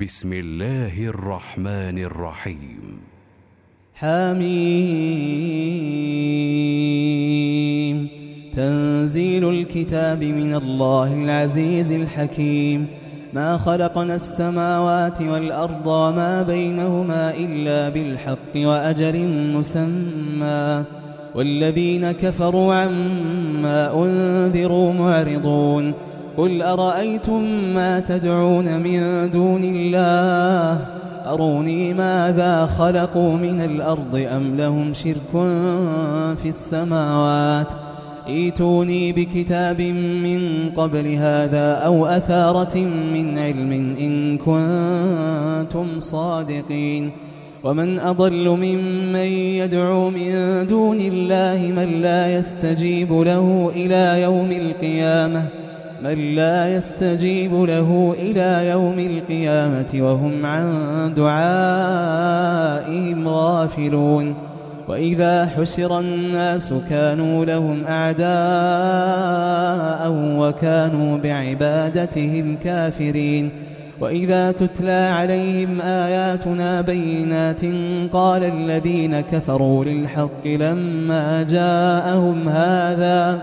بسم الله الرحمن الرحيم. حميم. تنزيل الكتاب من الله العزيز الحكيم. ما خلقنا السماوات والأرض وما بينهما إلا بالحق وأجر مسمى. والذين كفروا عما أنذروا معرضون. قل أرأيتم ما تدعون من دون الله؟ أروني ماذا خلقوا من الأرض أم لهم شرك في السماوات؟ إيتوني بكتاب من قبل هذا أو أثارة من علم إن كنتم صادقين. ومن أضل ممن يدعو من دون الله من لا يستجيب له إلى يوم القيامة. من لا يستجيب له إلى يوم القيامة وهم عن دعائهم غافلون. وإذا حشر الناس كانوا لهم أعداء وكانوا بعبادتهم كافرين. وإذا تتلى عليهم آياتنا بينات قال الذين كفروا للحق لما جاءهم هذا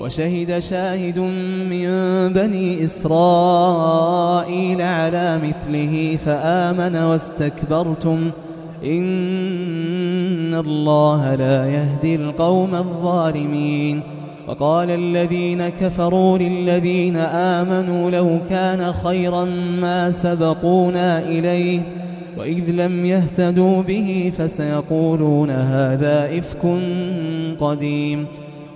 وشهد شاهد من بني إسرائيل على مثله فآمن واستكبرتم إن الله لا يهدي القوم الظالمين وقال الذين كفروا للذين آمنوا لو كان خيرا ما سبقونا إليه وإذ لم يهتدوا به فسيقولون هذا إفك قديم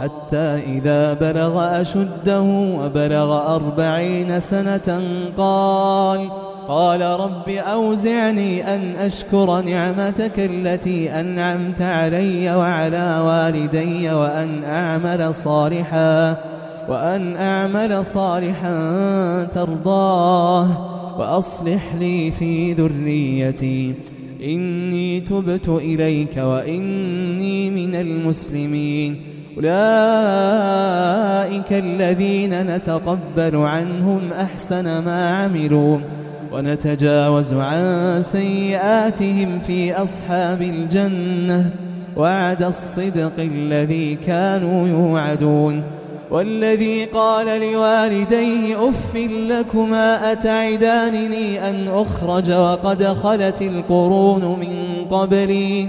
حتى إذا بلغ أشده وبلغ أربعين سنة قال قال رب أوزعني أن أشكر نعمتك التي أنعمت علي وعلى والدي وأن أعمل صالحا وأن أعمل صالحا ترضاه وأصلح لي في ذريتي. إني تبت إليك وإني من المسلمين. أولئك الذين نتقبل عنهم أحسن ما عملوا ونتجاوز عن سيئاتهم في أصحاب الجنة وعد الصدق الذي كانوا يوعدون والذي قال لوالديه أف لكما أتعدانني أن أخرج وقد خلت القرون من قبلي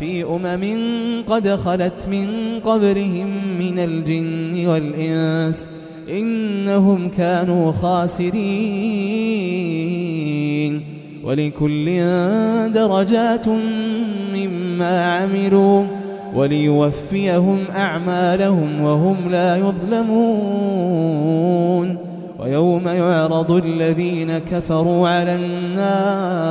في أمم قد خلت من قبرهم من الجن والإنس إنهم كانوا خاسرين ولكل درجات مما عملوا وليوفيهم أعمالهم وهم لا يظلمون ويوم يعرض الذين كفروا على النار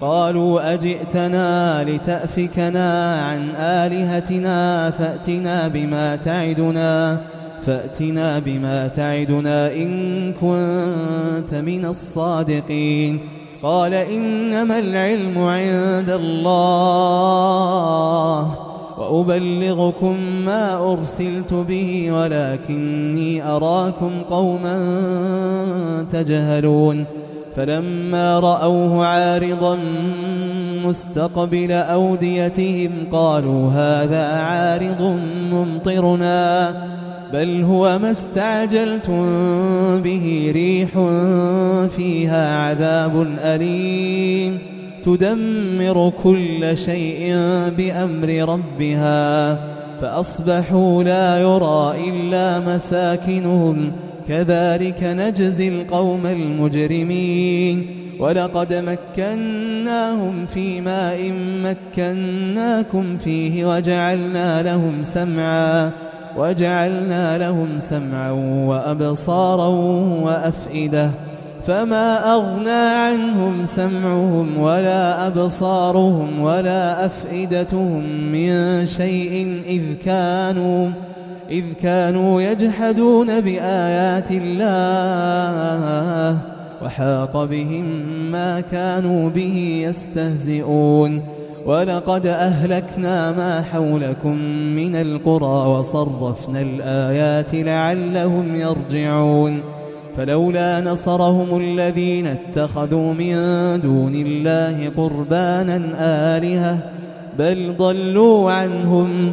قالوا أجئتنا لتأفكنا عن آلهتنا فأتنا بما تعدنا فأتنا بما تعدنا إن كنت من الصادقين. قال إنما العلم عند الله وأبلغكم ما أرسلت به ولكني أراكم قوما تجهلون. فلما رأوه عارضا مستقبل أوديتهم قالوا هذا عارض ممطرنا بل هو ما استعجلتم به ريح فيها عذاب أليم. تدمر كل شيء بأمر ربها فأصبحوا لا يرى إلا مساكنهم. كذلك نجزي القوم المجرمين. ولقد مكناهم في ماء مكناكم فيه وجعلنا لهم سمعا وجعلنا لهم سمعا وأبصارا وأفئدة. فما أغنى عنهم سمعهم ولا أبصارهم ولا أفئدتهم من شيء إذ كانوا إذ كانوا يجحدون بآيات الله وحاق بهم ما كانوا به يستهزئون. ولقد أهلكنا ما حولكم من القرى وصرفنا الآيات لعلهم يرجعون. فلولا نصرهم الذين اتخذوا من دون الله قربانا آلهة بل ضلوا عنهم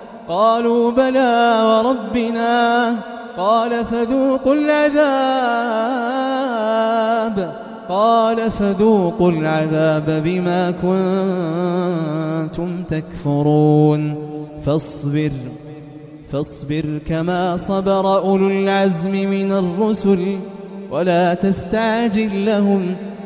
قالوا بلى وربنا قال فذوقوا العذاب قال فذوقوا العذاب بما كنتم تكفرون فاصبر فاصبر كما صبر أولو العزم من الرسل ولا تستعجل لهم